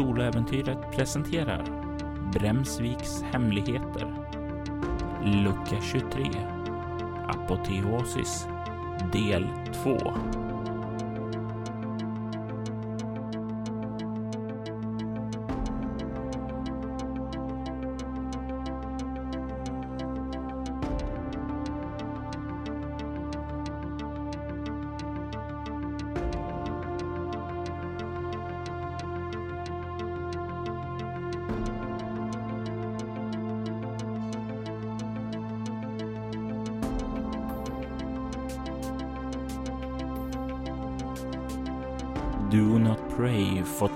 Soloäventyret presenterar Bremsviks hemligheter. Lucka 23 Apoteosis del 2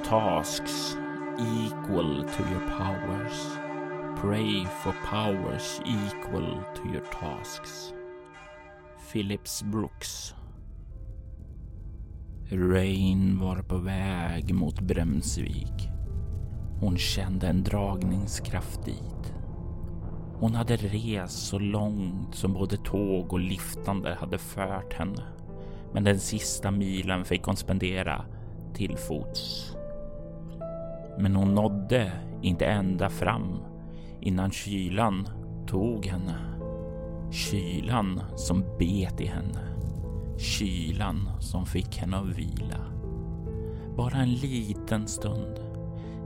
tasks equal to your powers. Pray for powers equal to your tasks. Phillips Brooks. Rain var på väg mot Bremsvik. Hon kände en dragningskraft dit. Hon hade rest så långt som både tåg och liftande hade fört henne. Men den sista milen fick hon spendera till fots. Men hon nådde inte ända fram innan kylan tog henne. Kylan som bet i henne. Kylan som fick henne att vila. Bara en liten stund.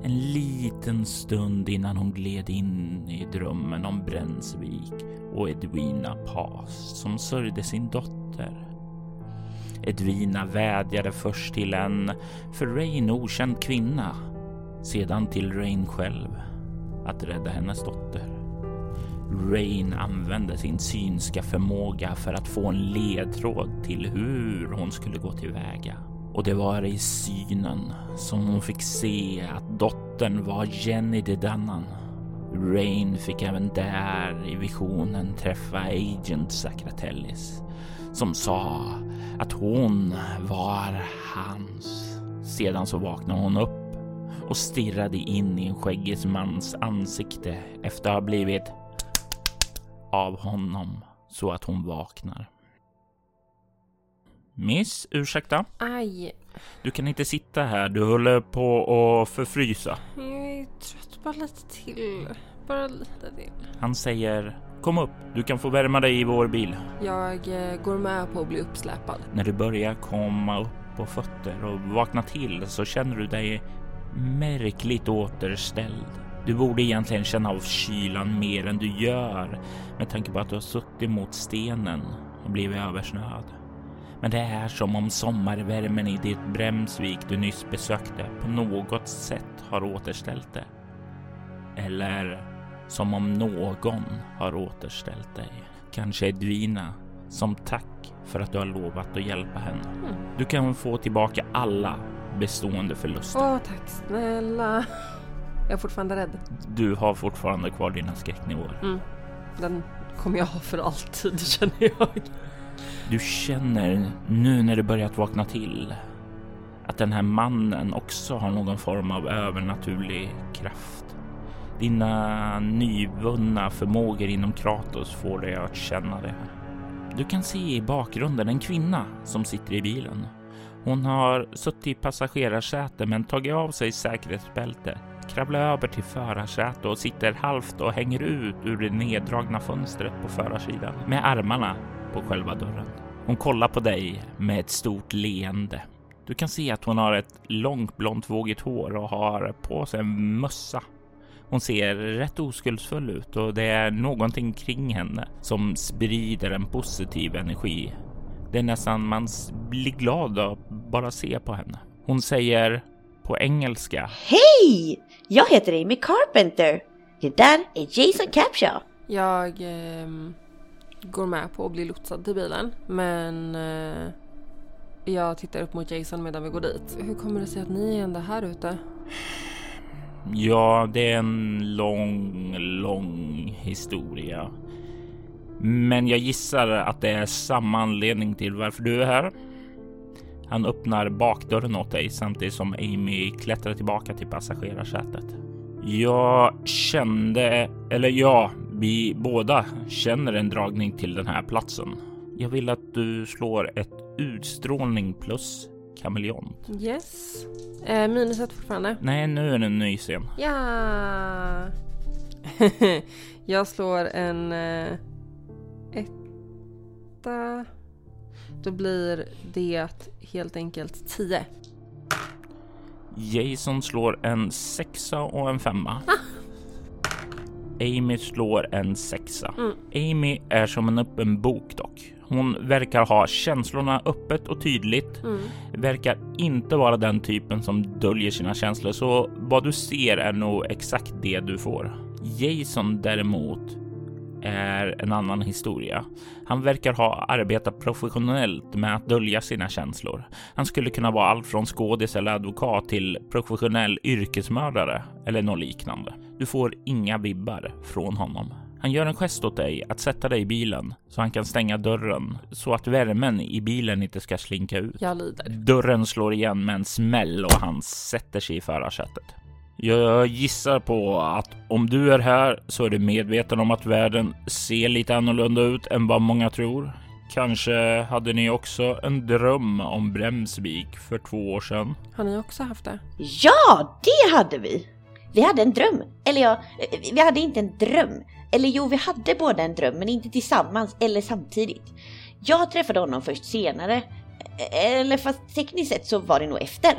En liten stund innan hon gled in i drömmen om Brännsvik och Edwina Pas som sörjde sin dotter. Edwina vädjade först till en för Rain okänd kvinna, sedan till Rain själv att rädda hennes dotter. Rain använde sin synska förmåga för att få en ledtråd till hur hon skulle gå tillväga. Och det var i synen som hon fick se att dottern var Jenny Dedannan. Rain fick även där i visionen träffa Agent Sacratellis som sa att hon var hans. Sedan så vaknade hon upp och stirrade in i en skäggig mans ansikte efter att ha blivit av honom så att hon vaknar. Miss, ursäkta? Aj, Du kan inte sitta här, du håller på att förfrysa. jag är trött. Bara lite till. Bara lite till. Han säger Kom upp, du kan få värma dig i vår bil. Jag eh, går med på att bli uppsläpad. När du börjar komma upp på fötter och vakna till så känner du dig märkligt återställd. Du borde egentligen känna av kylan mer än du gör med tanke på att du har suttit mot stenen och blivit översnöad. Men det är som om sommarvärmen i ditt Bremsvik du nyss besökte på något sätt har återställt det. Eller som om någon har återställt dig. Kanske Edvina som tack för att du har lovat att hjälpa henne. Mm. Du kan få tillbaka alla bestående förluster. Åh, tack snälla. Jag är fortfarande rädd. Du har fortfarande kvar dina skräcknivåer. Mm. Den kommer jag ha för alltid känner jag. Du känner nu när du börjat vakna till att den här mannen också har någon form av övernaturlig kraft. Dina nyvunna förmågor inom Kratos får dig att känna det. Du kan se i bakgrunden en kvinna som sitter i bilen. Hon har suttit i passagerarsäte men tagit av sig säkerhetsbältet, kravlat över till förarsätet och sitter halvt och hänger ut ur det neddragna fönstret på förarsidan med armarna på själva dörren. Hon kollar på dig med ett stort leende. Du kan se att hon har ett långt blont vågigt hår och har på sig en mössa. Hon ser rätt oskuldsfull ut och det är någonting kring henne som sprider en positiv energi. Det är nästan man blir glad av att bara se på henne. Hon säger på engelska. Hej! Jag heter Amy Carpenter. Det där är Jason Capshaw. Jag ehm, går med på att bli lotsad till bilen. Men eh, jag tittar upp mot Jason medan vi går dit. Hur kommer det sig att ni är ända här ute? Ja, det är en lång, lång historia. Men jag gissar att det är samma anledning till varför du är här. Han öppnar bakdörren åt dig samtidigt som Amy klättrar tillbaka till passagerarsätet. Jag kände, eller ja, vi båda känner en dragning till den här platsen. Jag vill att du slår ett utstrålning plus kameleont. Yes. Eh, minus ett fortfarande. Nej, nu är det en ny scen. Ja! jag slår en eh, etta. Då blir det helt enkelt 10. Jason slår en sexa och en femma. Amy slår en sexa. Mm. Amy är som en öppen bok dock. Hon verkar ha känslorna öppet och tydligt. Mm. Verkar inte vara den typen som döljer sina känslor, så vad du ser är nog exakt det du får. Jason däremot är en annan historia. Han verkar ha arbetat professionellt med att dölja sina känslor. Han skulle kunna vara allt från skådis eller advokat till professionell yrkesmördare eller något liknande. Du får inga vibbar från honom. Han gör en gest åt dig att sätta dig i bilen så han kan stänga dörren så att värmen i bilen inte ska slinka ut. Jag lider. Dörren slår igen med en smäll och han sätter sig i förarsätet. Jag gissar på att om du är här så är du medveten om att världen ser lite annorlunda ut än vad många tror. Kanske hade ni också en dröm om Bremsvik för två år sedan? Har ni också haft det? Ja, det hade vi! Vi hade en dröm. Eller ja, vi hade inte en dröm. Eller jo, vi hade båda en dröm, men inte tillsammans eller samtidigt. Jag träffade honom först senare. Eller fast tekniskt sett så var det nog efter.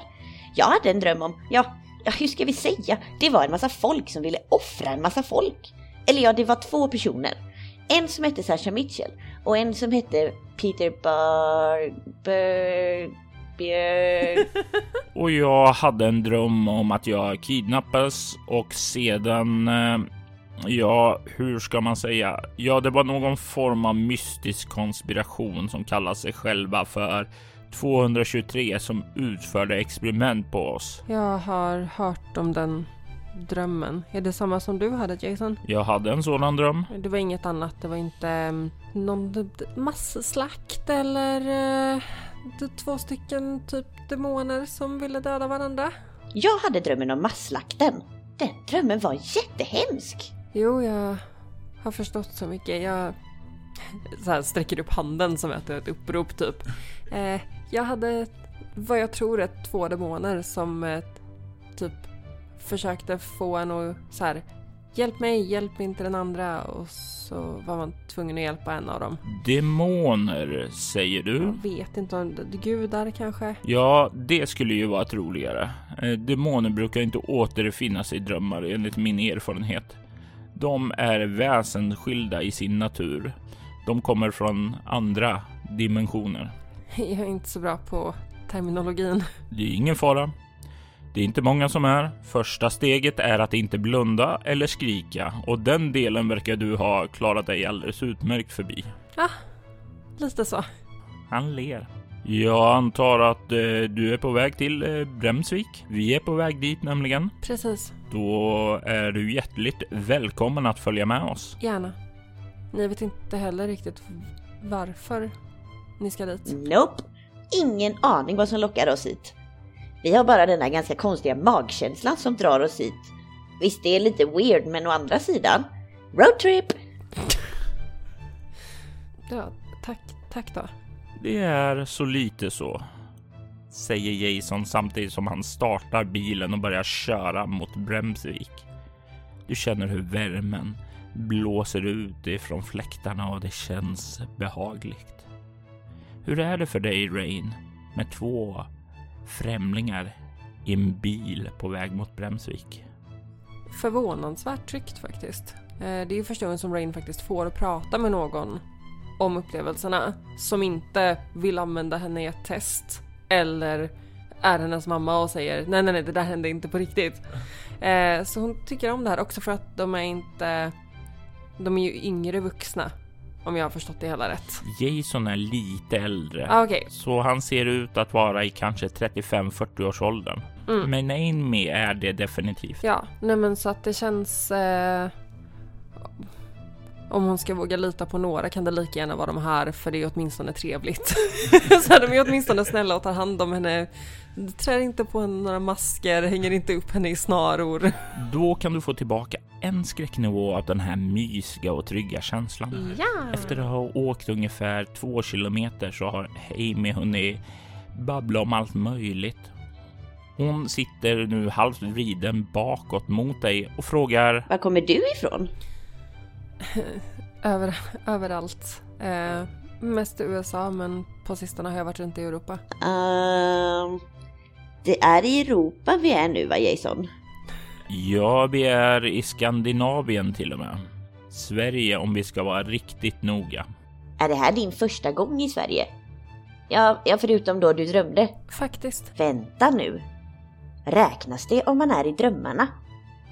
Jag hade en dröm om, ja, ja hur ska vi säga? Det var en massa folk som ville offra en massa folk. Eller ja, det var två personer. En som hette Sasha Mitchell och en som hette Peter Bar... Bar... Björn... Och jag hade en dröm om att jag kidnappades och sedan eh, Ja, hur ska man säga? Ja, det var någon form av mystisk konspiration som kallar sig själva för 223 som utförde experiment på oss. Jag har hört om den drömmen. Är det samma som du hade Jason? Jag hade en sådan dröm. Det var inget annat. Det var inte um, någon masslakt eller uh, två stycken typ demoner som ville döda varandra. Jag hade drömmen om masslakten. Den drömmen var jättehemsk. Jo, jag har förstått så mycket. Jag så här, sträcker upp handen som ett upprop typ. Eh, jag hade vad jag tror är två demoner som eh, typ försökte få en att så här Hjälp mig, hjälp inte den andra och så var man tvungen att hjälpa en av dem. Demoner, säger du? Jag vet inte om det gudar kanske? Ja, det skulle ju vara troligare. Eh, Demoner brukar inte återfinnas i drömmar enligt min erfarenhet. De är väsensskilda i sin natur. De kommer från andra dimensioner. Jag är inte så bra på terminologin. Det är ingen fara. Det är inte många som är. Första steget är att inte blunda eller skrika och den delen verkar du ha klarat dig alldeles utmärkt förbi. Ja, lite så. Han ler. Jag antar att eh, du är på väg till eh, Bremsvik. Vi är på väg dit nämligen. Precis, Då är du hjärtligt välkommen att följa med oss. gärna. Ni vet inte heller riktigt varför ni ska dit. Nope. Ingen aning vad som lockar oss hit. Vi har bara den här ganska konstiga magkänslan som drar oss hit. Visst, det är lite weird, men å andra sidan, roadtrip! Ja, tack, tack då. Det är så lite så, säger Jason samtidigt som han startar bilen och börjar köra mot Bremsvik. Du känner hur värmen blåser ut ifrån fläktarna och det känns behagligt. Hur är det för dig, Rain, med två främlingar i en bil på väg mot Bremsvik? Förvånansvärt tryggt faktiskt. Eh, det är ju första gången som Rain faktiskt får prata med någon om upplevelserna som inte vill använda henne i ett test eller är hennes mamma och säger nej nej nej det där hände inte på riktigt. Eh, så hon tycker om det här också för att de är inte de är ju yngre vuxna om jag har förstått det hela rätt. Jason är lite äldre, Ah, Okej, så han ser ut att vara i kanske 35-40 års åldern. Mm. Men Amy är det definitivt. ja, nej men så att det känns eh, om hon ska våga lita på några kan det lika gärna vara de här för det är åtminstone trevligt. så här, de är åtminstone snälla och tar hand om henne. Trär inte på några masker, hänger inte upp henne i snaror. Då kan du få tillbaka en skräcknivå av den här mysiga och trygga känslan. Ja! Efter att ha åkt ungefär två kilometer så har Amy hunnit babbla om allt möjligt. Hon sitter nu halvt vriden bakåt mot dig och frågar Var kommer du ifrån? Över, överallt. Eh, mest i USA men på sistone har jag varit runt i Europa. Ehm, det är i Europa vi är nu va Jason? Ja, vi är i Skandinavien till och med. Sverige om vi ska vara riktigt noga. Är det här din första gång i Sverige? Ja, ja förutom då du drömde. Faktiskt. Vänta nu. Räknas det om man är i drömmarna?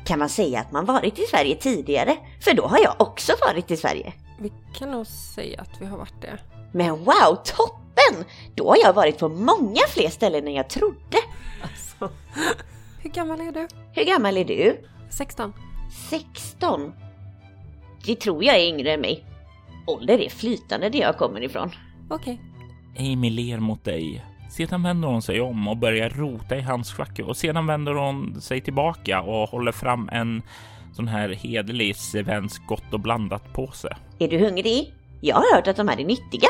Kan man säga att man varit i Sverige tidigare? För då har jag också varit i Sverige. Vi kan nog säga att vi har varit det. Men wow, toppen! Då har jag varit på många fler ställen än jag trodde. Alltså. Hur gammal är du? Hur gammal är du? 16. 16? Det tror jag är yngre än mig. Ålder är flytande där jag kommer ifrån. Okej. Amy ler mot dig. Sedan vänder hon sig om och börjar rota i handskfacket och sedan vänder hon sig tillbaka och håller fram en sån här hederlig svensk gott och blandat påse. Är du hungrig? Jag har hört att de här är nyttiga.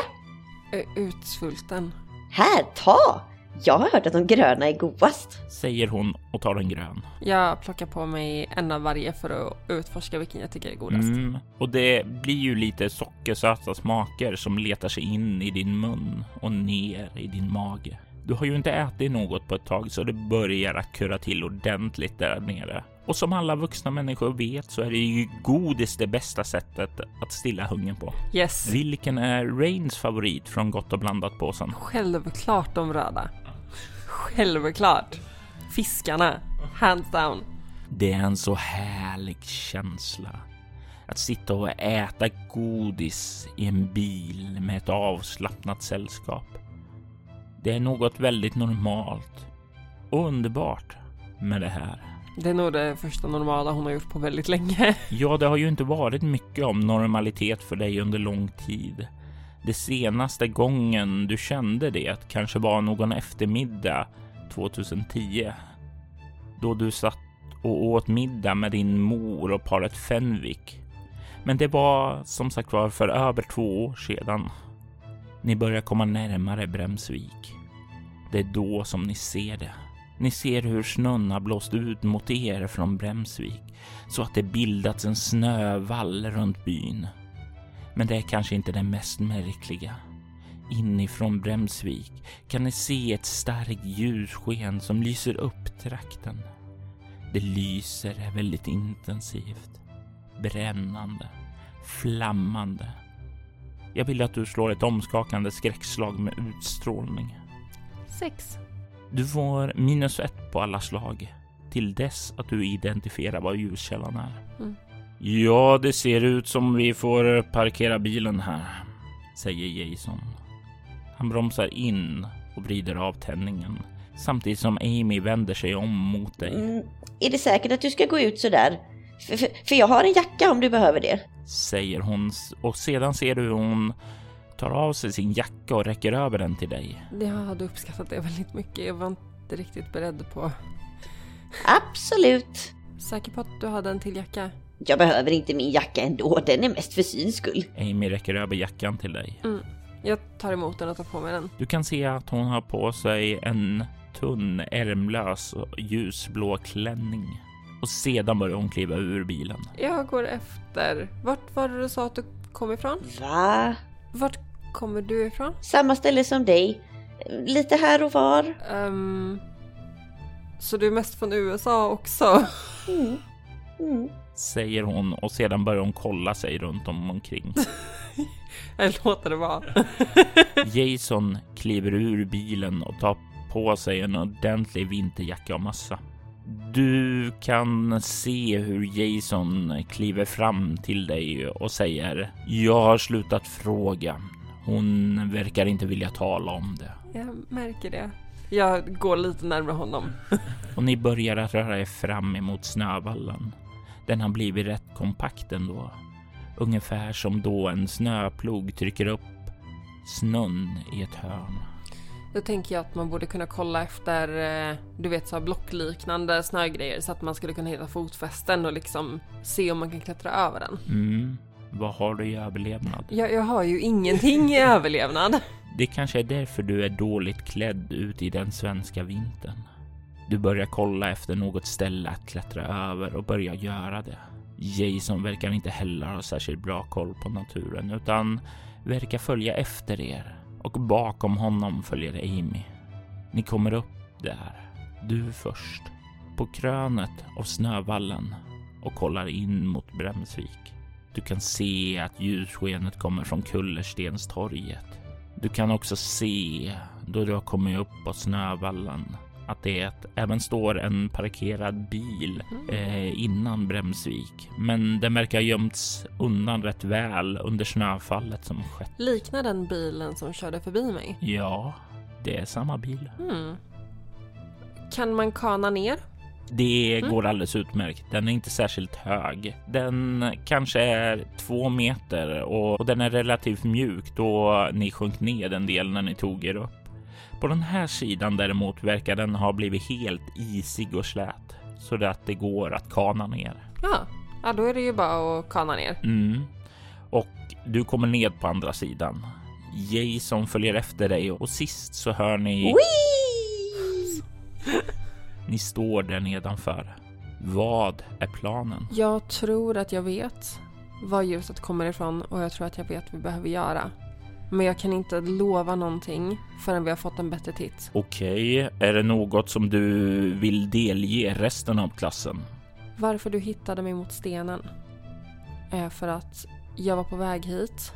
Utsvulten. Här, ta! Jag har hört att de gröna är godast. Säger hon och tar en grön. Jag plockar på mig en av varje för att utforska vilken jag tycker är godast. Mm, och det blir ju lite sockersöta smaker som letar sig in i din mun och ner i din mage. Du har ju inte ätit något på ett tag så det börjar att kurra till ordentligt där nere. Och som alla vuxna människor vet så är det ju godis det bästa sättet att stilla hungern på. Yes. Vilken är Rains favorit från Gott och blandat påsen? Självklart de röda. Självklart. Fiskarna. Hands down. Det är en så härlig känsla. Att sitta och äta godis i en bil med ett avslappnat sällskap. Det är något väldigt normalt och underbart med det här. Det är nog det första normala hon har gjort på väldigt länge. Ja, det har ju inte varit mycket om normalitet för dig under lång tid. Det senaste gången du kände det kanske var någon eftermiddag 2010. Då du satt och åt middag med din mor och paret Fenwick. Men det var som sagt var för över två år sedan. Ni börjar komma närmare Bremsvik. Det är då som ni ser det. Ni ser hur snön har blåst ut mot er från Bremsvik så att det bildats en snövall runt byn. Men det är kanske inte det mest märkliga. Inifrån Bremsvik kan ni se ett starkt ljussken som lyser upp trakten. Det lyser väldigt intensivt, brännande, flammande. Jag vill att du slår ett omskakande skräckslag med utstrålning. Sex. Du får minus ett på alla slag till dess att du identifierar vad ljuskällan är. Mm. Ja, det ser ut som vi får parkera bilen här, säger Jason. Han bromsar in och vrider av tändningen samtidigt som Amy vänder sig om mot dig. Mm, är det säkert att du ska gå ut sådär? För, för, för jag har en jacka om du behöver det. Säger hon och sedan ser du hur hon tar av sig sin jacka och räcker över den till dig. Jag hade uppskattat det väldigt mycket. Jag var inte riktigt beredd på... Absolut. Säker på att du hade en till jacka? Jag behöver inte min jacka ändå, den är mest för syns skull. Amy räcker över jackan till dig. Mm. Jag tar emot den och tar på mig den. Du kan se att hon har på sig en tunn, ärmlös ljusblå klänning. Och sedan börjar hon kliva ur bilen. Jag går efter. Vart var det du sa att du kom ifrån? Va? Vart kommer du ifrån? Samma ställe som dig. Lite här och var. Um, så du är mest från USA också? Mm. Mm. Säger hon och sedan börjar hon kolla sig runt om omkring. Jag låter det vara. Jason kliver ur bilen och tar på sig en ordentlig vinterjacka och mössa. Du kan se hur Jason kliver fram till dig och säger Jag har slutat fråga. Hon verkar inte vilja tala om det. Jag märker det. Jag går lite närmare honom. och ni börjar att röra er fram emot snövallen. Den har blivit rätt kompakt ändå. Ungefär som då en snöplog trycker upp snön i ett hörn. Då tänker jag att man borde kunna kolla efter, eh, du vet så här blockliknande snögrejer så att man skulle kunna hitta fotfästen och liksom se om man kan klättra över den. Mm. Vad har du i överlevnad? Jag, jag har ju ingenting i överlevnad. Det kanske är därför du är dåligt klädd ut i den svenska vintern. Du börjar kolla efter något ställe att klättra över och börjar göra det. Jason verkar inte heller ha särskilt bra koll på naturen utan verkar följa efter er och bakom honom följer Amy. Ni kommer upp där, du först, på krönet av snövallen och kollar in mot Bremsvik. Du kan se att ljusskenet kommer från Kullerstenstorget. Du kan också se, då du har kommit upp på snövallen, att det även står en parkerad bil eh, innan Bremsvik. Men den verkar ha gömts undan rätt väl under snöfallet som skett. Liknar den bilen som körde förbi mig? Ja, det är samma bil. Hmm. Kan man kana ner? Det går alldeles utmärkt. Den är inte särskilt hög. Den kanske är två meter och, och den är relativt mjuk då ni sjönk ner en del när ni tog er upp. På den här sidan däremot verkar den ha blivit helt isig och slät så att det går att kana ner. Ja, ja då är det ju bara att kana ner. Mm. Och du kommer ned på andra sidan. Jason följer efter dig och sist så hör ni... Ni står där nedanför. Vad är planen? Jag tror att jag vet var ljuset kommer ifrån och jag tror att jag vet vad vi behöver göra. Men jag kan inte lova någonting förrän vi har fått en bättre titt. Okej, är det något som du vill delge resten av klassen? Varför du hittade mig mot stenen är för att jag var på väg hit,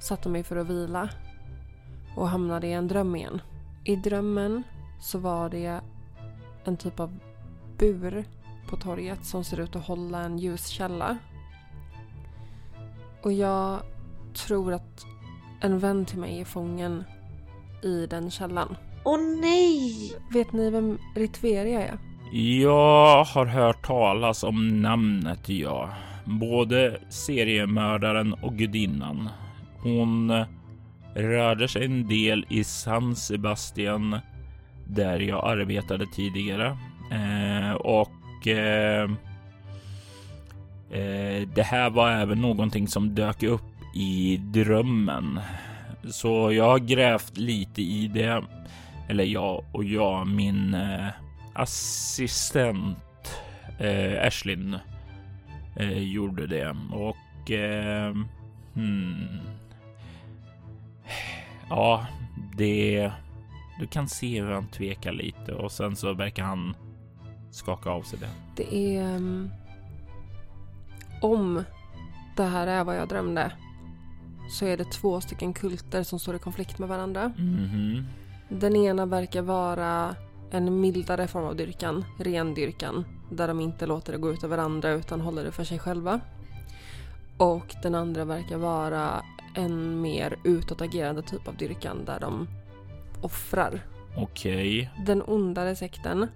satte mig för att vila och hamnade i en dröm igen. I drömmen så var det en typ av bur på torget som ser ut att hålla en ljuskälla. Och jag tror att en vän till mig är fången i den källan. Åh nej! Vet ni vem Ritveria är? Jag har hört talas om namnet, ja. Både seriemördaren och gudinnan. Hon rörde sig en del i San Sebastian där jag arbetade tidigare. Eh, och eh, eh, det här var även någonting som dök upp i drömmen. Så jag har grävt lite i det. Eller jag och jag, min eh, assistent eh, Ashlyn eh, gjorde det och eh, hmm. ja, det. Du kan se hur han tvekar lite och sen så verkar han skaka av sig det. Det är... um, Om det här är vad jag drömde så är det två stycken kulter som står i konflikt med varandra. Mhm. Den ena verkar vara en mildare form av dyrkan, ren dyrkan, där de inte låter det gå ut över andra utan håller det för sig själva. Och den andra verkar vara en mer utåtagerande typ av dyrkan där de offrar. Okej, Den ondare sekten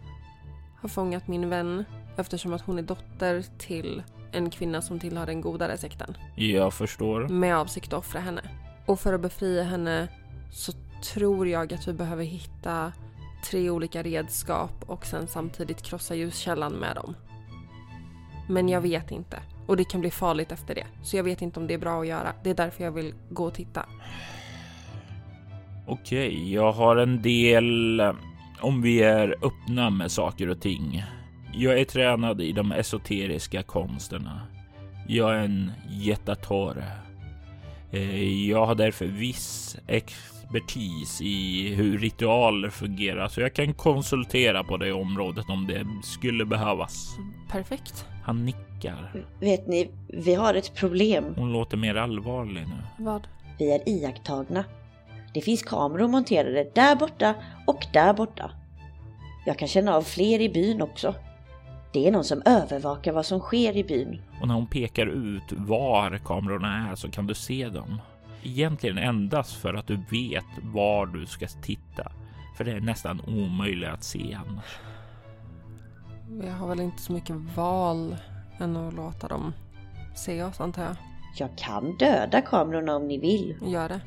har fångat min vän eftersom att hon är dotter till en kvinna som tillhör den godare sekten jag förstår. med avsikt att offra henne. Och för att befria henne så tror jag att vi behöver hitta tre olika redskap och sen samtidigt krossa ljuskällan med dem. Men jag vet inte. Och det kan bli farligt efter det. Så jag vet inte om det är bra att göra. Det är därför jag vill gå och titta. Okej, jag har en del eh, om vi är öppna med saker och ting. Jag är tränad i de esoteriska konsterna. Jag är en jättatore. Eh, Jag har därför viss expertis i hur ritualer fungerar så jag kan konsultera på det området om det skulle behövas. Perfekt. Han nickar. Vet ni, vi har ett problem. Hon låter mer allvarlig nu. Vad? Vi är iakttagna. Det finns kameror monterade där borta och där borta. Jag kan känna av fler i byn också. Det är någon som övervakar vad som sker i byn. Och när hon pekar ut var kamerorna är så kan du se dem. Egentligen endast för att du vet var du ska titta. För det är nästan omöjligt att se annars. Jag har väl inte så mycket val än att låta dem se oss antar jag. Jag kan döda kamerorna om ni vill. Gör det.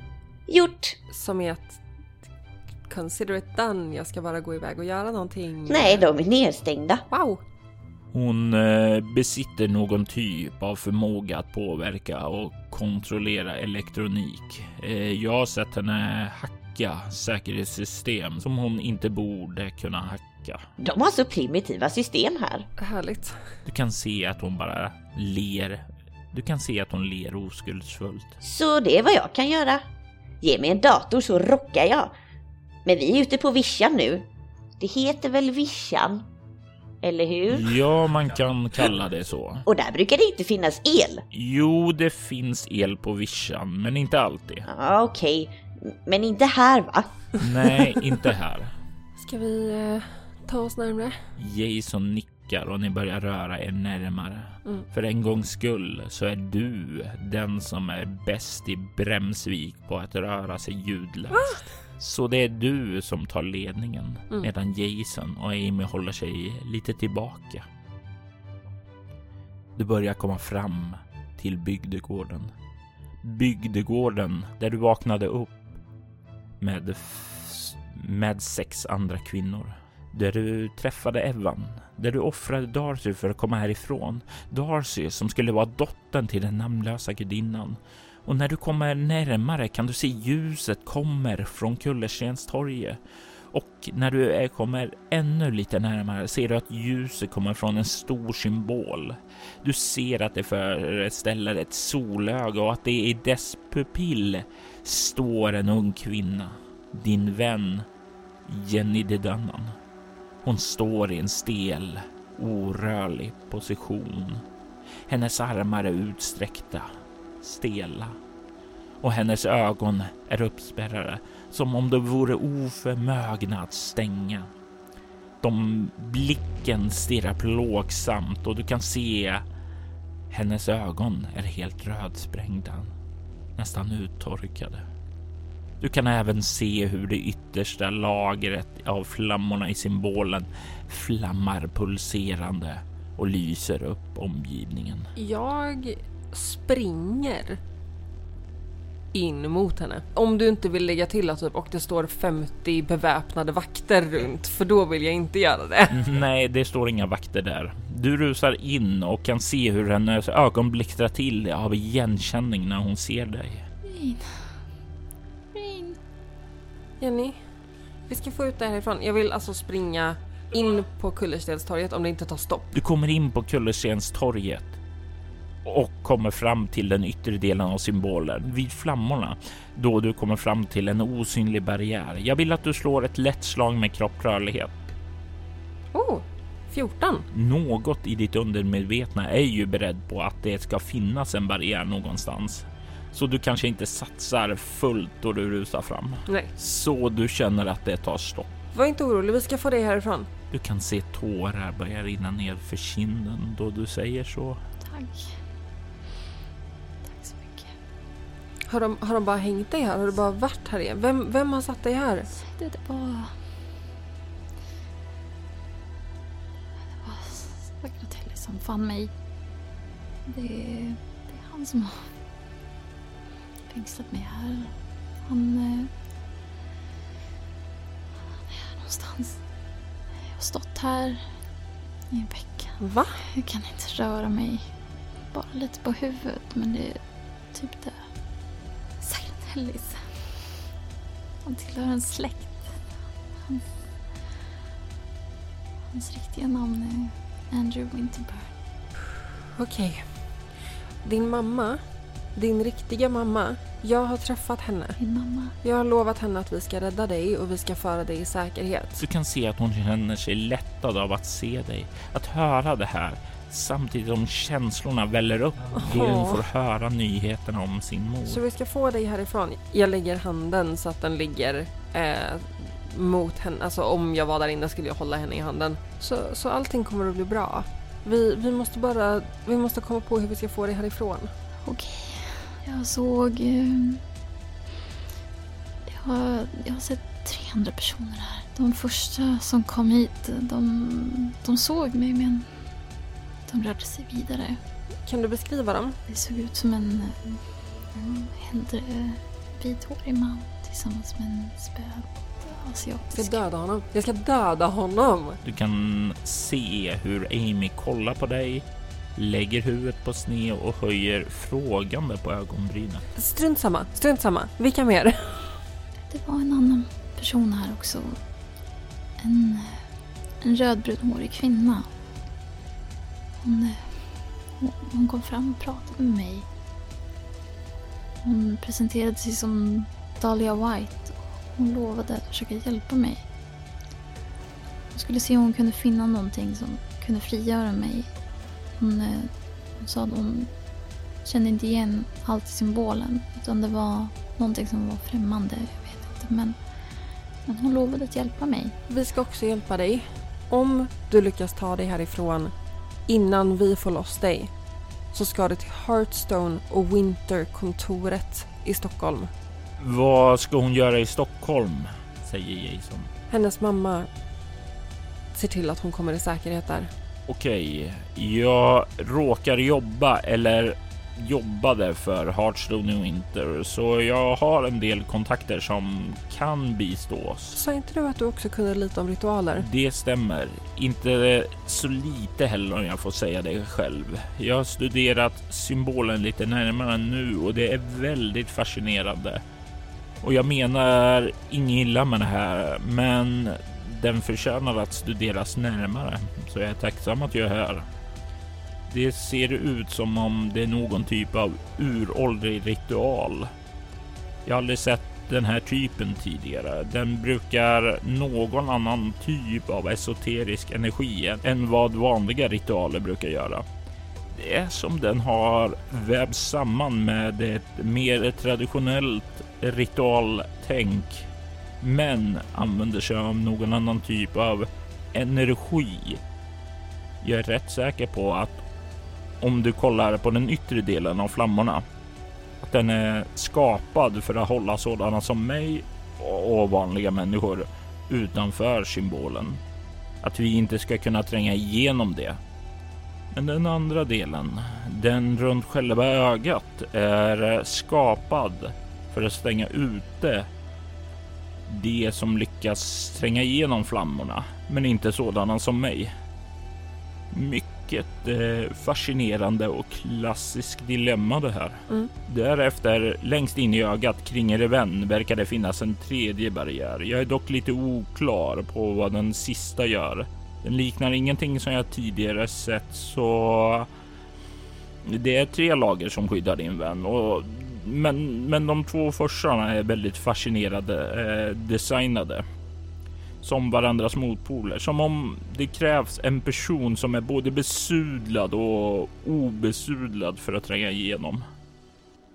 Gjort! Som är att consider it done. Jag ska bara gå iväg och göra någonting. Nej, de är nedstängda. Wow! Hon eh, besitter någon typ av förmåga att påverka och kontrollera elektronik. Eh, jag har sett henne hacka säkerhetssystem som hon inte borde kunna hacka. De har så primitiva system här. Härligt. Du kan se att hon bara ler. Du kan se att hon ler oskuldsfullt. Så det är vad jag kan göra. Ge mig en dator så rockar jag. Men vi är ute på vischan nu. Det heter väl vischan? Eller hur? Ja, man kan kalla det så. Och där brukar det inte finnas el. Jo, det finns el på vischan, men inte alltid. Ja, okej. Men inte här va? Nej, inte här. Ska vi eh, ta oss närmre? Jason nickar och ni börjar röra er närmare. Mm. För en gångs skull så är du den som är bäst i Bremsvik på att röra sig ljudlöst. Så det är du som tar ledningen Mm. medan Jason och Amy håller sig lite tillbaka. Du börjar komma fram till bygdegården. Bygdegården där du vaknade upp med, med sex andra kvinnor. Där du träffade Evan, där du offrade Darcy för att komma härifrån. Darcy som skulle vara dottern till den namnlösa gudinnan. Och när du kommer närmare kan du se ljuset kommer från Kullerstenstorget. Och när du kommer ännu lite närmare ser du att ljuset kommer från en stor symbol. Du ser att det föreställer ett solöga och att det i dess pupill står en ung kvinna. Din vän Jenny de Dunnan. Hon står i en stel, orörlig position. Hennes armar är utsträckta, stela och hennes ögon är uppspärrade som om de vore oförmögna att stänga. De blicken stirrar plågsamt och du kan se hennes ögon är helt rödsprängda, nästan uttorkade. Du kan även se hur det yttersta lagret av flammorna i symbolen flammar pulserande och lyser upp omgivningen. Jag springer in mot henne. Om du inte vill lägga till att typ och det står 50 beväpnade vakter runt, för då vill jag inte göra det. Nej, det står inga vakter där. Du rusar in och kan se hur hennes ögon blixtrar till av igenkänning när hon ser dig. Rain. Rain. Jenny, vi ska få ut dig härifrån. Jag vill alltså springa in på Kullerstenstorget om det inte tar stopp. Du kommer in på Kullerstenstorget och kommer fram till den yttre delen av symbolen vid flammorna då du kommer fram till en osynlig barriär. Jag vill att du slår ett lätt slag med kropprörlighet. Oh, 14. Något i ditt undermedvetna är ju beredd på att det ska finnas en barriär någonstans. Så du kanske inte satsar fullt då du rusar fram. Nej, Så du känner att det tar stopp. var inte orolig. Vi ska få dig härifrån. Du kan se tårar börja rinna ner för kinden då du säger så. Tack. Tack Har de, har de bara hängt dig här? Har du bara varit här igen? Vem, vem har satt dig här? Det, det var... Det var Sagratelli som fann mig. Det, det är han som har fängslat mig här. Han... eh, Han är här någonstans. Jag har stått här i en vecka. Va? Jag kan inte röra mig. Bara lite på huvudet, men det är typ det. Sagratellis. Han tillhör en släkt. Hans, hans riktiga namn är Andrew Winterburn. Okej. Din mamma, din riktiga mamma, jag har träffat henne. Min mamma. Jag har lovat henne att vi ska rädda dig och vi ska föra dig i säkerhet. Du kan se att hon känner sig lättad av att se dig, att höra det här samtidigt som känslorna väller upp då hon får höra nyheterna om sin mor. Så vi ska få dig härifrån. Jag lägger handen så att den ligger eh, mot henne. Alltså om jag var där inne skulle jag hålla henne i handen. Så, så allting kommer att bli bra. Vi, vi måste bara, vi måste komma på hur vi ska få dig härifrån. Okej. Jag såg... eh, Jag har, jag har sett tre andra personer här. De första som kom hit, de, de såg mig men de rörde sig vidare. Kan du beskriva dem? Det såg ut som en, en äldre vithårig man tillsammans med en Jag asiatisk. ska döda honom. Jag ska döda honom. Du kan se hur Amy kollar på dig, lägger huvudet på sned och höjer frågande på ögonbrynen. Strunt samma, strunt samma. Vilka mer? Det var en annan person här också. En, en rödbrunhårig kvinna. Hon, eh, hon, kom fram och pratade med mig. Hon presenterade sig som Dahlia White. Hon lovade att försöka hjälpa mig. Hon skulle se om hon kunde finna någonting som kunde frigöra mig. Hon, eh, hon sa att hon kände inte igen allt i symbolen. Utan det var någonting som var främmande. Jag vet inte. Men, men hon lovade att hjälpa mig. Vi ska också hjälpa dig. Om du lyckas ta dig härifrån innan vi får loss dig så ska du till Hearthstone och Winter-kontoret i Stockholm. Vad ska hon göra i Stockholm? Säger Jason. Hennes mamma ser till att hon kommer i säkerhet där. Okej, jag råkar jobba eller jobbade för Hearthstone Winter så jag har en del kontakter som kan bistå oss. Sa inte du att du också kunde lite om ritualer? Det stämmer. Inte så lite heller om jag får säga det själv. Jag har studerat symbolen lite närmare nu och det är väldigt fascinerande. Och jag menar inget illa med det här, men den förtjänar att studeras närmare. Så jag är tacksam att jag är här. Det ser ut som om det är någon typ av uråldrig ritual. Jag har aldrig sett den här typen tidigare. Den brukar någon annan typ av esoterisk energi än vad vanliga ritualer brukar göra. Det är som den har vävts samman med ett mer traditionellt ritualtänk men använder sig av någon annan typ av energi. Jag är rätt säker på att om du kollar på den yttre delen av flammorna att den är skapad för att hålla sådana som mig och vanliga människor utanför symbolen. Att vi inte ska kunna tränga igenom det. Men den andra delen, den runt själva ögat, är skapad för att stänga ute det som lyckas tränga igenom flammorna, men inte sådana som mig. Mycket eh, fascinerande och klassisk dilemma det här. Mm. Därefter, längst in i ögat kring Reven verkar det finnas en tredje barriär. Jag är dock lite oklar på vad den sista gör. Den liknar ingenting som jag tidigare sett så det är tre lager som skyddar din vän och men, men de två första är väldigt fascinerade eh, designade som varandras motpoler. Som om det krävs en person som är både besudlad och obesudlad för att tränga igenom.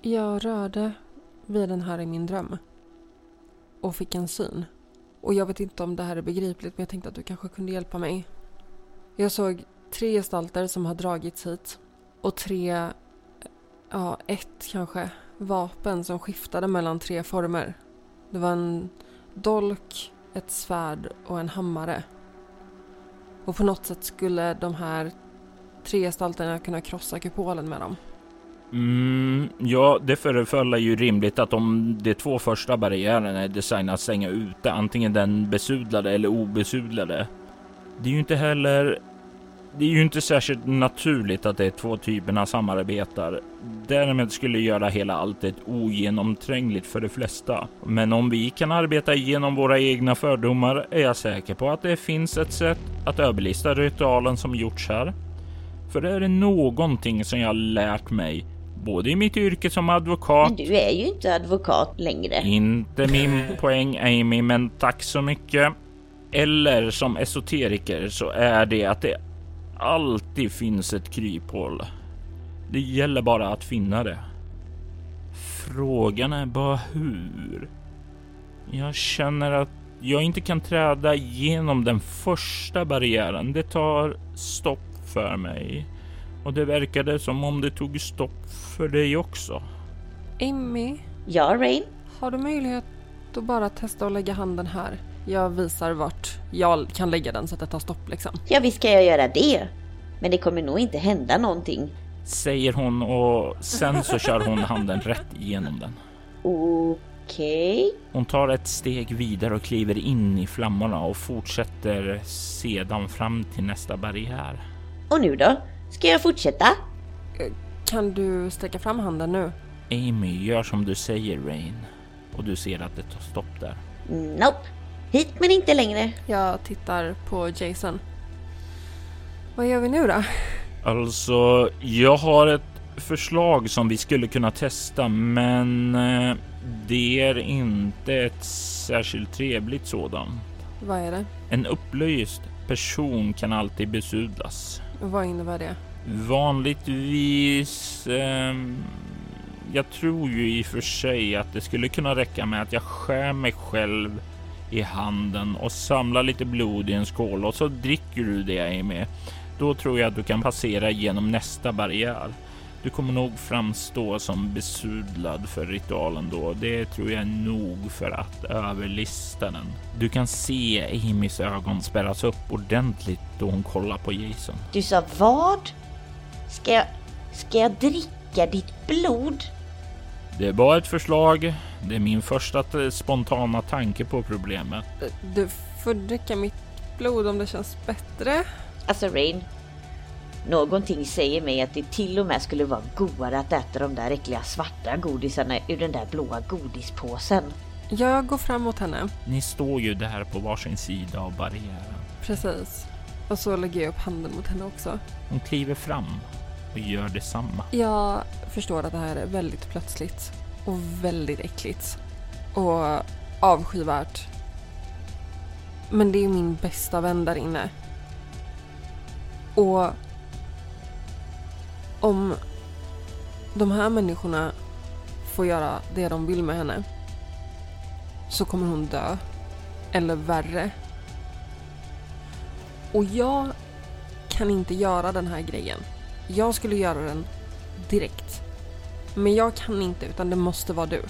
Jag rörde vid den här i min dröm. Och fick en syn. Och jag vet inte om det här är begripligt men jag tänkte att du kanske kunde hjälpa mig. Jag såg tre gestalter som har dragits hit. Och tre, ja ett kanske, vapen som skiftade mellan tre former. Det var en dolk, ett svärd och en hammare. Och på något sätt skulle de här tre gestalterna kunna krossa kupolen med dem. Mm, ja, det förefaller ju rimligt att om de två första barriärerna är designade att stänga ute antingen den besudlade eller obesudlade. Det är ju inte heller det är ju inte särskilt naturligt att de två typerna samarbetar. Därmed skulle göra hela alltet ogenomträngligt för de flesta. Men om vi kan arbeta igenom våra egna fördomar är jag säker på att det finns ett sätt att överlista ritualen som gjorts här. För är det någonting som jag lärt mig, både i mitt yrke som advokat... Men du är ju inte advokat längre. Inte min poäng Amy, men tack så mycket. Eller som esoteriker så är det att det alltid finns ett kryphål. Det gäller bara att finna det. Frågan är bara hur. Jag känner att jag inte kan träda igenom den första barriären. Det tar stopp för mig. Och det verkade som om det tog stopp för dig också. Amy, Ja, Rain? har du möjlighet att bara testa att lägga handen här? Jag visar vart jag kan lägga den så att det tar stopp liksom. Ja, visst ska jag göra det. Men det kommer nog inte hända någonting. Säger hon och sen så kör hon handen rätt igenom den. Okej. Hon tar ett steg vidare och kliver in i flammorna och fortsätter sedan fram till nästa barriär. Och nu då? Ska jag fortsätta? Kan du sträcka fram handen nu? Amy gör som du säger Rain och du ser att det tar stopp där. Nope. Hit men inte längre. Jag tittar på Jason. Vad gör vi nu då? Alltså, jag har ett förslag som vi skulle kunna testa, men eh, det är inte ett särskilt trevligt sådant. Vad är det? En upplyst person kan alltid besudlas. Vad innebär det? Vanligtvis... ehm, jag tror ju i och för sig att det skulle kunna räcka med att jag skär mig själv i handen och samlar lite blod i en skål och så dricker du det Amy. Då tror jag att du kan passera genom nästa barriär. Du kommer nog framstå som besudlad för ritualen då. Det tror jag är nog för att överlista den. Du kan se Amys ögon spärras upp ordentligt då hon kollar på Jason. Du sa vad? Ska jag... Ska jag dricka ditt blod? Det är bara ett förslag. Det är min första spontana tanke på problemet. Du får dricka mitt blod om det känns bättre. Alltså Rain. Någonting säger mig att det till och med skulle vara godare att äta de där äckliga svarta godisarna ur den där blåa godispåsen. Jag går fram mot henne. Ni står ju där på varsin sida av barriären. Precis. Och så lägger jag upp handen mot henne också. Hon kliver fram och gör detsamma. Jag förstår att det här är väldigt plötsligt och väldigt äckligt och avskyvärt. Men det är min bästa vän där inne. Och om de här människorna får göra det de vill med henne så kommer hon dö. Eller värre. Och jag kan inte göra den här grejen. Jag skulle göra den direkt. Men jag kan inte utan det måste vara du.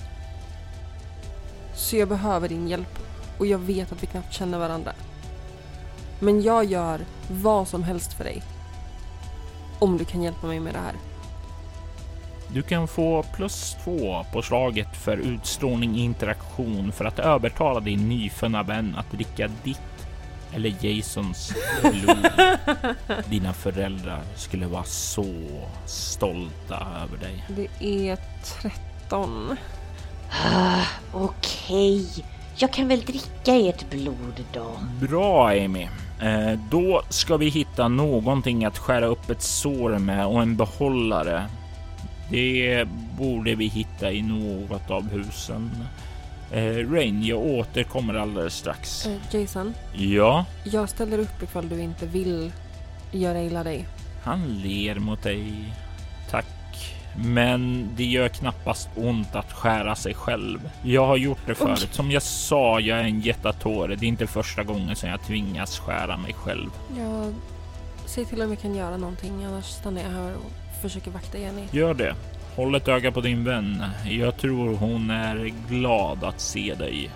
Så jag behöver din hjälp och jag vet att vi knappt känner varandra. Men jag gör vad som helst för dig. Om du kan hjälpa mig med det här. Du kan få plus två på slaget för utstrålning interaktion för att övertala din nyfunna vän att dricka ditt eller Jasons blod. Dina föräldrar skulle vara så stolta över dig. Det är 13. Ah, Okej. Jag kan väl dricka ert blod då? Bra Amy. Eh, då ska vi hitta någonting att skära upp ett sår med och en behållare. Det borde vi hitta i något av husen. Eh, Rain, jag återkommer alldeles strax. Eh, Jason, Ja, jag ställer upp ifall du inte vill göra illa dig. han ler mot dig. Tack. Men det gör knappast ont att skära sig själv. Jag har gjort det förut. Som jag sa, jag är en jättatåre. Det är inte första gången som jag tvingas skära mig själv. Jag ser till om jag kan göra någonting annars stannar jag här och försöker vakta Jenny. Gör det. Håll ett öga på din vän. Jag tror hon är glad att se dig.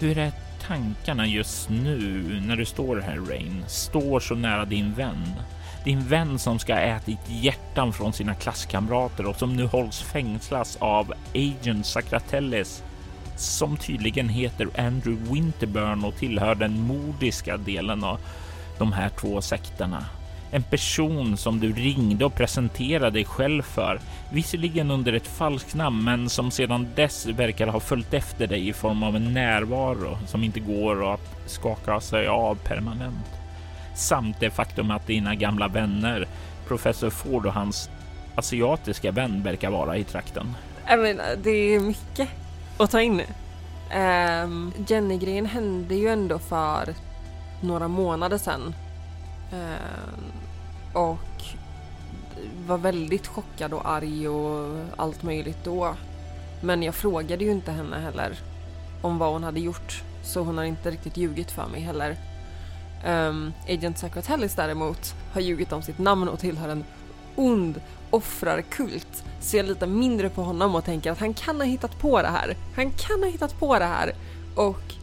Hur är tankarna just nu när du står här Rain? Står så nära din vän. Din vän som ska ha ätit hjärtan från sina klasskamrater och som nu hålls fängslas av Agent Sacratellis som tydligen heter Andrew Winterburn och tillhör den mordiska delen av de här två sekterna. En person som du ringde och presenterade dig själv för, visserligen under ett falskt namn, men som sedan dess verkar ha följt efter dig i form av en närvaro som inte går att skaka sig av permanent. Samt det faktum att dina gamla vänner, professor Ford och hans asiatiska vän verkar vara i trakten. Jag menar, det är mycket att ta in. Um, Jenny-grejen hände ju ändå för några månader sedan. Ehm, och var väldigt chockad och arg och allt möjligt då. Men jag frågade ju inte henne heller om vad hon hade gjort. Så hon har inte riktigt ljugit för mig heller. Um, Agent Sacratellis däremot har ljugit om sitt namn och tillhör en ond offrarkult. Så jag litar mindre på honom och tänker att han kan ha hittat på det här. Han kan ha hittat på det här. Och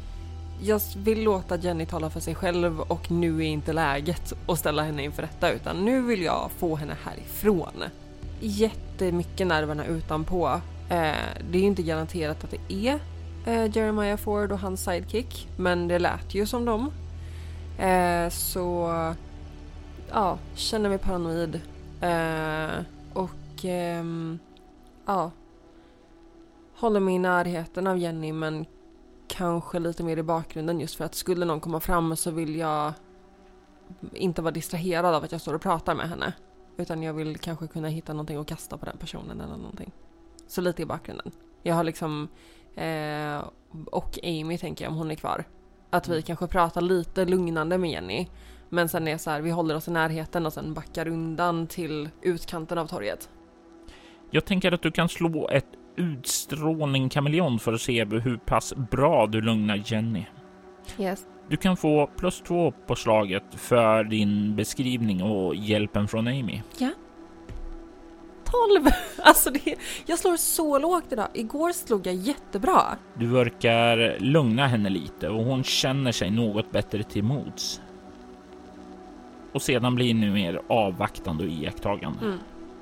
jag vill låta Jenny tala för sig själv och nu är inte läget att ställa henne inför rätta utan nu vill jag få henne härifrån. Jättemycket nerverna utanpå. Eh, det är ju inte garanterat att det är eh, Jeremiah Ford och hans sidekick. Men det lät ju som dem. Eh, så ja, känner mig paranoid. Eh, och ehm, ja, håller mig i närheten av Jenny men kanske lite mer i bakgrunden just för att skulle någon komma fram så vill jag inte vara distraherad av att jag står och pratar med henne. Utan jag vill kanske kunna hitta någonting att kasta på den personen eller någonting. Så lite i bakgrunden. Jag har liksom, eh, och Amy tänker jag om hon är kvar. Att vi kanske pratar lite lugnande med Jenny. Men sen är så här, vi håller oss i närheten och sen backar undan till utkanten av torget. Jag tänker att du kan slå ett utstrålning kameleon för att se hur pass bra du lugnar Jenny. Yes. Du kan få plus två på slaget för din beskrivning och hjälpen från Amy. 12! Alltså det, jag slår så lågt idag. Igår slog jag jättebra. Du verkar lugna henne lite och hon känner sig något bättre till mods. Och sedan blir nu mer avvaktande och iakttagande. Mm.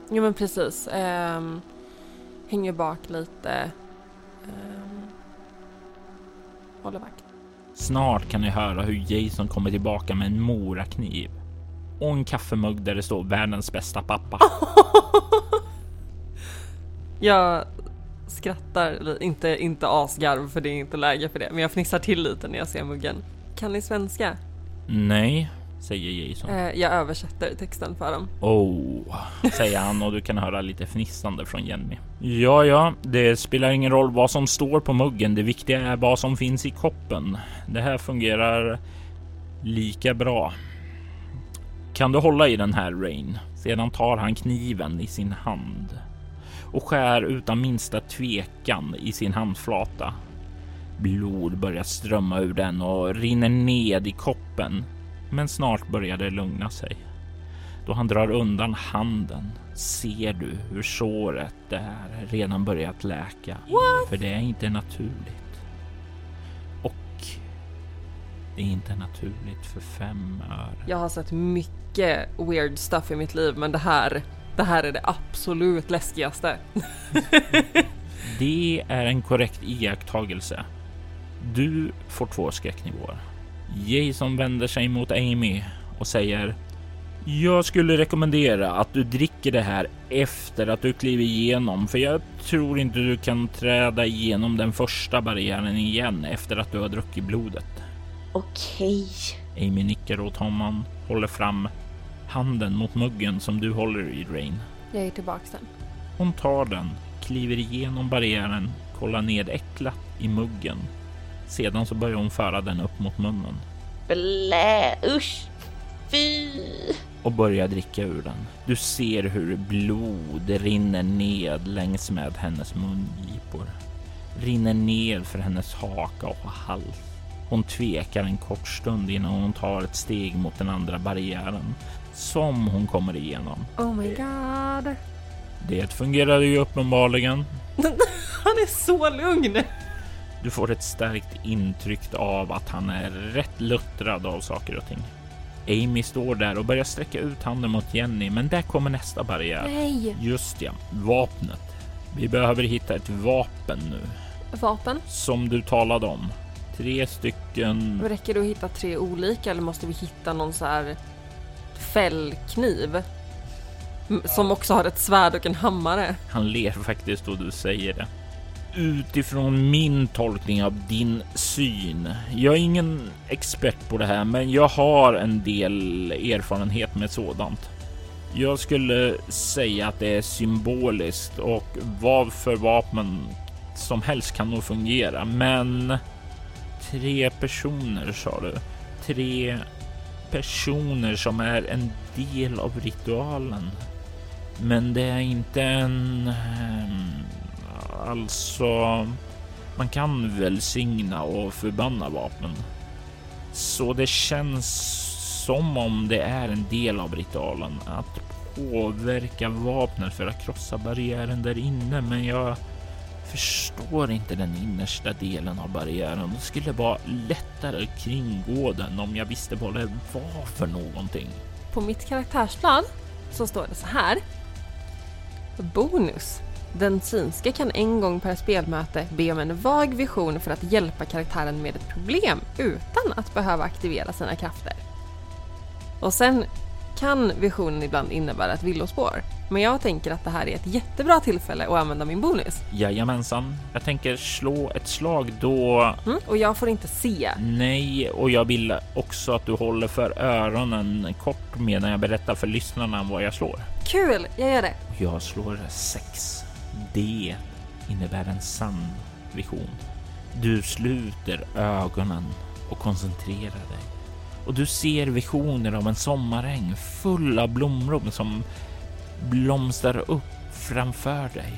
Jo men precis. Um, hänger bak lite. Um, håller vakt. Snart kan ni höra hur Jason kommer tillbaka med en morakniv och en kaffemugg där det står världens bästa pappa. jag skrattar, inte, inte asgarv för det är inte läge för det, men jag fnissar till lite när jag ser muggen. Kan ni svenska? Nej, säger Jason. Eh, jag översätter texten för dem. Oh, säger han och du kan höra lite fnissande från Jenny. Ja, ja, det spelar ingen roll vad som står på muggen. Det viktiga är vad som finns i koppen. Det här fungerar lika bra. Kan du hålla i den här Rain? Sedan tar han kniven i sin hand och skär utan minsta tvekan i sin handflata. Blod börjar strömma ur den och rinner ned i koppen. Men snart börjar det lugna sig. Då han drar undan handen ser du hur såret där redan börjat läka. What? För det är inte naturligt. Och det är inte naturligt för fem öre. Jag har sett mycket weird stuff i mitt liv, men det här, det här är det absolut läskigaste. Det är en korrekt iakttagelse. Du får två skräcknivåer. Jason vänder sig mot Amy och säger jag skulle rekommendera att du dricker det här efter att du kliver igenom, för jag tror inte du kan träda igenom den första barriären igen efter att du har druckit blodet. Okej. Amy nickar åt honom, håller fram handen mot muggen som du håller i Rain. Jag är tillbaks den. Hon tar den, kliver igenom barriären, kollar ned äcklat i muggen. Sedan så börjar hon föra den upp mot munnen Blä, usch. Fy. och börjar dricka ur den. Du ser hur blod rinner ned längs med hennes mungipor. Rinner ned för hennes haka och hals. Hon tvekar en kort stund innan hon tar ett steg mot den andra barriären som hon kommer igenom. Oh my god. Det fungerade ju uppenbarligen. Han är så lugn. Du får ett starkt intryck av att han är rätt luttrad av saker och ting. Amy står där och börjar sträcka ut handen mot Jenny, men där kommer nästa barriär. Nej. Just ja, vapnet. Vi behöver hitta ett vapen nu, Vapen? som du talade om. Tre stycken. Räcker det att hitta tre olika eller måste vi hitta någon så här fällkniv? Som också har ett svärd och en hammare. Han ler faktiskt då du säger det. Utifrån min tolkning av din syn. Jag är ingen expert på det här, men jag har en del erfarenhet med sådant. Jag skulle säga att det är symboliskt och vad för vapen som helst kan nog fungera, men tre personer sa du. Tre personer som är en del av ritualen. Men det är inte en... Ehm, Alltså... Man kan välsigna och förbanna vapnen. Så det känns som om det är en del av ritualen att påverka vapnet för att krossa barriären där inne. Men jag förstår inte den innersta delen av barriären. Det skulle vara lättare att kringgå den om jag visste vad det var för någonting. På mitt karaktärsplan så står det så här. Bonus. Den synske kan en gång per spelmöte be om en vag vision för att hjälpa karaktären med ett problem utan att behöva aktivera sina krafter. Och sen kan visionen ibland innebära ett villospår. Men jag tänker att det här är ett jättebra tillfälle att använda min bonus. Jajamensan. Jag tänker slå ett slag då. Mm, och jag får inte se. Nej, och jag vill också att du håller för öronen kort medan jag berättar för lyssnarna vad jag slår. Kul, jag gör det. Jag slår sex. Det innebär en sann vision. Du sluter ögonen och koncentrerar dig och du ser visioner av en sommaräng full av blomrum som blomstrar upp framför dig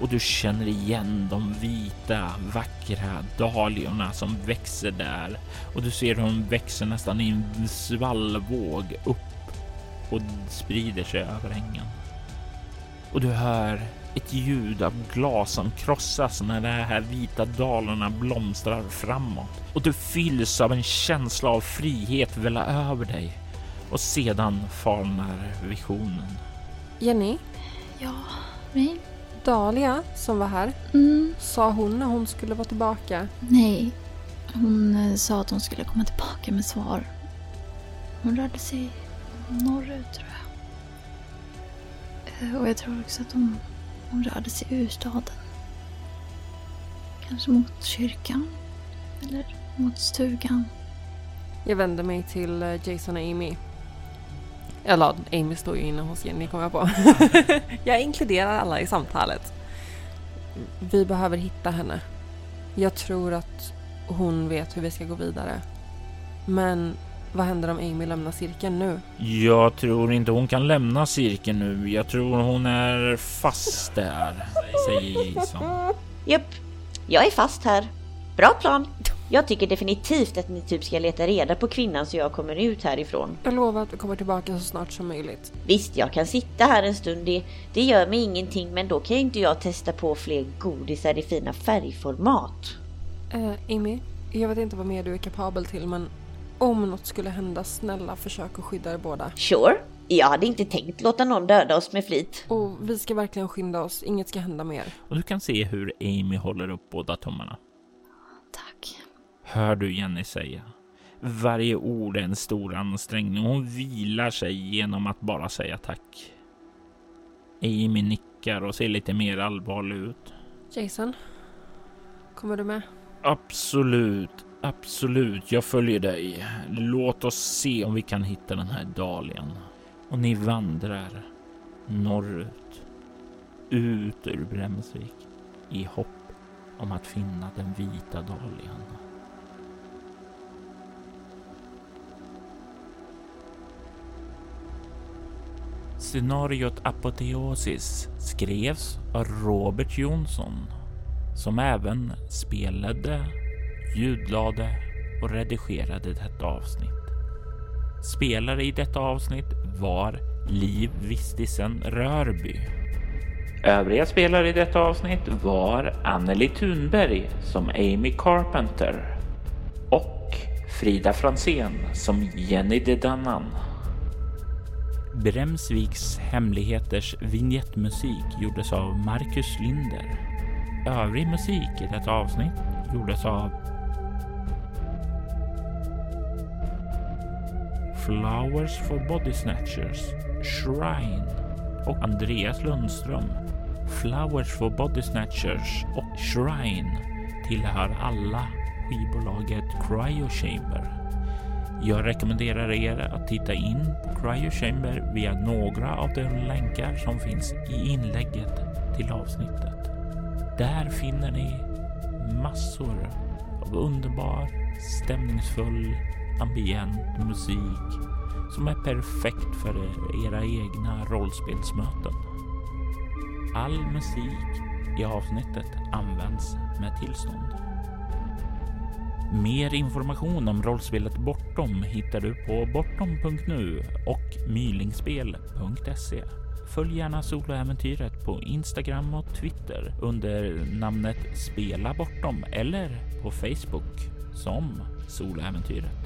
och du känner igen de vita vackra dahliorna som växer där och du ser hur de växer nästan i en svallvåg upp och sprider sig över ängen. Och du hör ett ljud av glas som krossas när de här vita dalarna blomstrar framåt och du fylls av en känsla av frihet välla över dig och sedan falnar visionen. Jenny? Ja, mig? Dahlia som var här, Mm, sa hon när hon skulle vara tillbaka? nej. Hon eh, sa att hon skulle komma tillbaka med svar. Hon rörde sig norrut tror jag. Eh, Och jag tror också att hon, hon rörde sig ur staden. Kanske mot kyrkan. Eller mot stugan. Jag vände mig till eh, Jason och Amy. Eller Amy står ju inne hos Jenny kommer jag på. jag inkluderar alla i samtalet. Vi behöver hitta henne. Jag tror att hon vet hur vi ska gå vidare. Men vad händer om Amy lämnar cirkeln nu? Jag tror inte hon kan lämna cirkeln nu. Jag tror hon är fast där, säger Jason. Japp, jag är fast här. Bra plan. Jag tycker definitivt att ni typ ska leta reda på kvinnan så jag kommer ut härifrån. Jag lovar att vi kommer tillbaka så snart som möjligt. Visst, jag kan sitta här en stund, det, det gör mig ingenting, men då kan ju inte jag testa på fler godisar i fina färgformat. Eh, Amy, jag vet inte vad mer du är kapabel till men om något skulle hända, snälla försök att skydda er båda. Sure, jag hade inte tänkt låta någon döda oss med flit. Och vi ska verkligen skynda oss, inget ska hända mer. Och du kan se hur Amy håller upp båda tummarna. Tack. Hör du Jenny säga. Varje ord är en stor ansträngning. Hon vilar sig genom att bara säga tack. Amy nickar och ser lite mer allvarlig ut. Jason, kommer du med? Absolut, absolut. Jag följer dig. Låt oss se om vi kan hitta den här dahlian. Och ni vandrar norrut, ut ur Bremsvik i hopp om att finna den vita dahlian. Scenariot Apoteosis skrevs av Robert Jonsson som även spelade, ljudlade och redigerade detta avsnitt. Spelare i detta avsnitt var Liv Vistisen Rörby. Övriga spelare i detta avsnitt var Anneli Thunberg som Amy Carpenter och Frida Fransén som Jenny Dedannan. Bremsviks hemligheters vignettmusik gjordes av Marcus Linder. Övrig musik i detta avsnitt gjordes av Flowers for Body Snatchers, Shrine och Andreas Lundström. Flowers for Body Snatchers och Shrine tillhör alla skivbolaget Cryo Chamber. Jag rekommenderar er att titta in på Cryo Chamber via några av de länkar som finns i inlägget till avsnittet. Där finner ni massor av underbar, stämningsfull, ambient musik som är perfekt för era egna rollspelsmöten. All musik i avsnittet används med tillstånd. Mer information om rollspelet Bortom hittar du på bortom.nu och mylingspel.se. Följ gärna soloäventyret på Instagram och Twitter under namnet Spela Bortom eller på Facebook som Soloäventyret.